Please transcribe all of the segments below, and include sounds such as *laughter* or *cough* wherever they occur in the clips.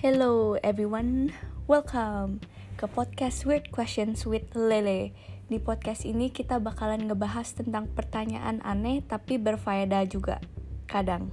Hello everyone, welcome ke podcast Weird Questions with Lele. Di podcast ini kita bakalan ngebahas tentang pertanyaan aneh tapi berfaedah juga, kadang.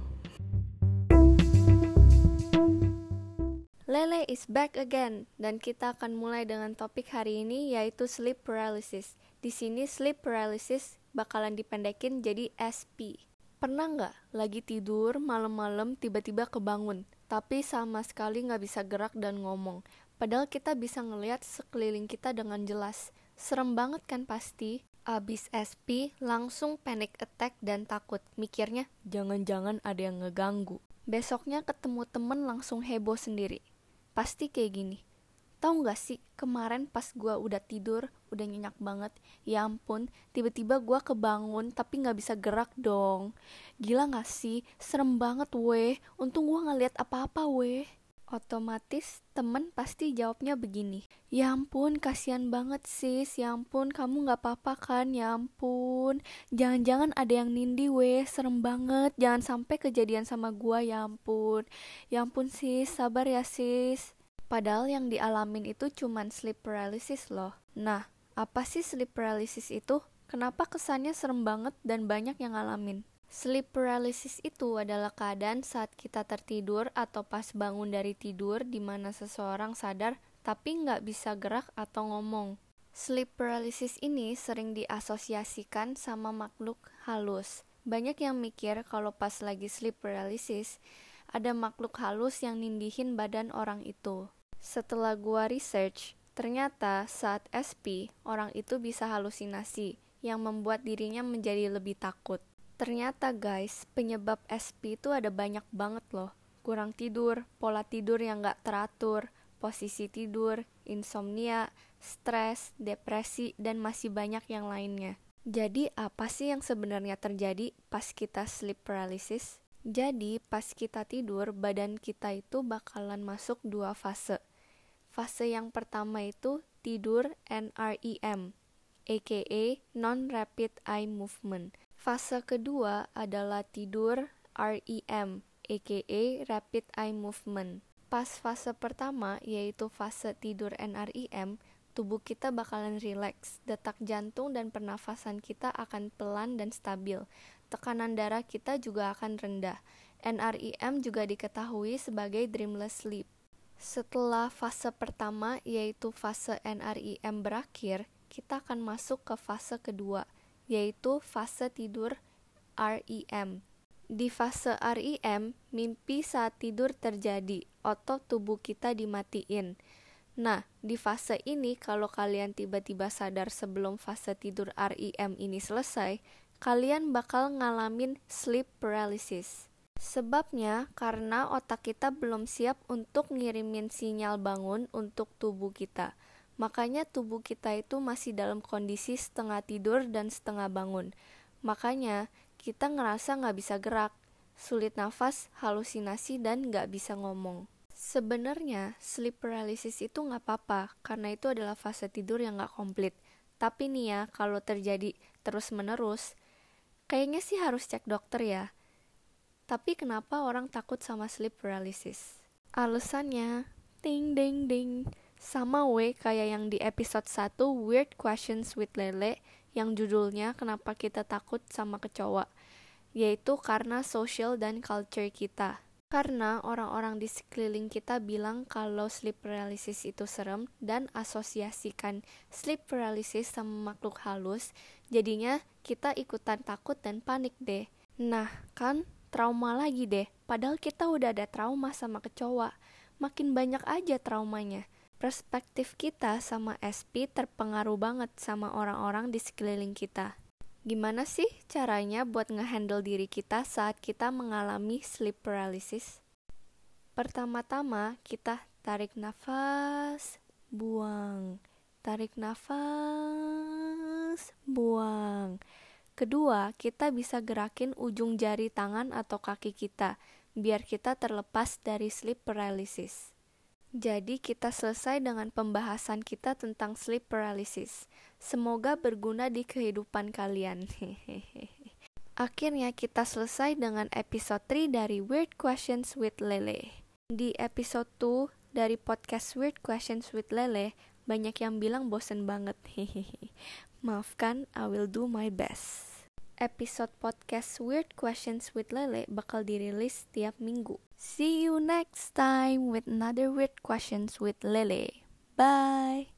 Lele is back again dan kita akan mulai dengan topik hari ini yaitu sleep paralysis. Di sini sleep paralysis bakalan dipendekin jadi SP. Pernah nggak lagi tidur malam-malam tiba-tiba kebangun? Tapi sama sekali nggak bisa gerak dan ngomong. Padahal kita bisa ngelihat sekeliling kita dengan jelas. Serem banget kan pasti? Abis SP, langsung panic attack dan takut. Mikirnya, jangan-jangan ada yang ngeganggu. Besoknya ketemu temen langsung heboh sendiri. Pasti kayak gini. Tahu gak sih, kemarin pas gue udah tidur, udah nyenyak banget, ya ampun, tiba-tiba gue kebangun tapi gak bisa gerak dong. Gila gak sih? Serem banget weh, untung gue gak lihat apa-apa weh. Otomatis temen pasti jawabnya begini, ya ampun kasihan banget sis, ya ampun kamu gak apa-apa kan, ya ampun. Jangan-jangan ada yang nindi weh, serem banget, jangan sampai kejadian sama gue, ya ampun. Ya ampun sis, sabar ya sis. Padahal yang dialamin itu cuman sleep paralysis loh. Nah, apa sih sleep paralysis itu? Kenapa kesannya serem banget dan banyak yang ngalamin? Sleep paralysis itu adalah keadaan saat kita tertidur atau pas bangun dari tidur di mana seseorang sadar tapi nggak bisa gerak atau ngomong. Sleep paralysis ini sering diasosiasikan sama makhluk halus. Banyak yang mikir kalau pas lagi sleep paralysis, ada makhluk halus yang nindihin badan orang itu. Setelah gua research, ternyata saat SP, orang itu bisa halusinasi yang membuat dirinya menjadi lebih takut. Ternyata guys, penyebab SP itu ada banyak banget loh. Kurang tidur, pola tidur yang gak teratur, posisi tidur, insomnia, stres, depresi, dan masih banyak yang lainnya. Jadi apa sih yang sebenarnya terjadi pas kita sleep paralysis? Jadi pas kita tidur, badan kita itu bakalan masuk dua fase, Fase yang pertama itu tidur NREM, aka non-rapid eye movement. Fase kedua adalah tidur REM, aka rapid eye movement. Pas fase pertama, yaitu fase tidur NREM, tubuh kita bakalan rileks, detak jantung dan pernafasan kita akan pelan dan stabil. Tekanan darah kita juga akan rendah. NREM juga diketahui sebagai dreamless sleep. Setelah fase pertama, yaitu fase NRIM berakhir, kita akan masuk ke fase kedua, yaitu fase tidur REM. Di fase REM, mimpi saat tidur terjadi, otot tubuh kita dimatiin. Nah, di fase ini kalau kalian tiba-tiba sadar sebelum fase tidur REM ini selesai, kalian bakal ngalamin sleep paralysis. Sebabnya karena otak kita belum siap untuk ngirimin sinyal bangun untuk tubuh kita. Makanya tubuh kita itu masih dalam kondisi setengah tidur dan setengah bangun. Makanya kita ngerasa nggak bisa gerak, sulit nafas, halusinasi, dan nggak bisa ngomong. Sebenarnya sleep paralysis itu nggak apa-apa karena itu adalah fase tidur yang nggak komplit. Tapi nih ya, kalau terjadi terus-menerus, kayaknya sih harus cek dokter ya tapi kenapa orang takut sama sleep paralysis? Alasannya, ding ding ding, sama we kayak yang di episode 1 Weird Questions with Lele yang judulnya Kenapa Kita Takut sama Kecoa, yaitu karena social dan culture kita. Karena orang-orang di sekeliling kita bilang kalau sleep paralysis itu serem dan asosiasikan sleep paralysis sama makhluk halus, jadinya kita ikutan takut dan panik deh. Nah, kan trauma lagi deh. Padahal kita udah ada trauma sama kecoa. Makin banyak aja traumanya. Perspektif kita sama SP terpengaruh banget sama orang-orang di sekeliling kita. Gimana sih caranya buat ngehandle diri kita saat kita mengalami sleep paralysis? Pertama-tama, kita tarik nafas, buang. Tarik nafas, buang. Kedua, kita bisa gerakin ujung jari tangan atau kaki kita biar kita terlepas dari sleep paralysis. Jadi kita selesai dengan pembahasan kita tentang sleep paralysis. Semoga berguna di kehidupan kalian. *laughs* Akhirnya kita selesai dengan episode 3 dari Weird Questions with Lele. Di episode 2, dari podcast Weird Questions with Lele, banyak yang bilang bosen banget. *laughs* Maafkan, I will do my best. Episode podcast Weird Questions with Lele bakal dirilis tiap minggu. See you next time with another Weird Questions with Lele. Bye!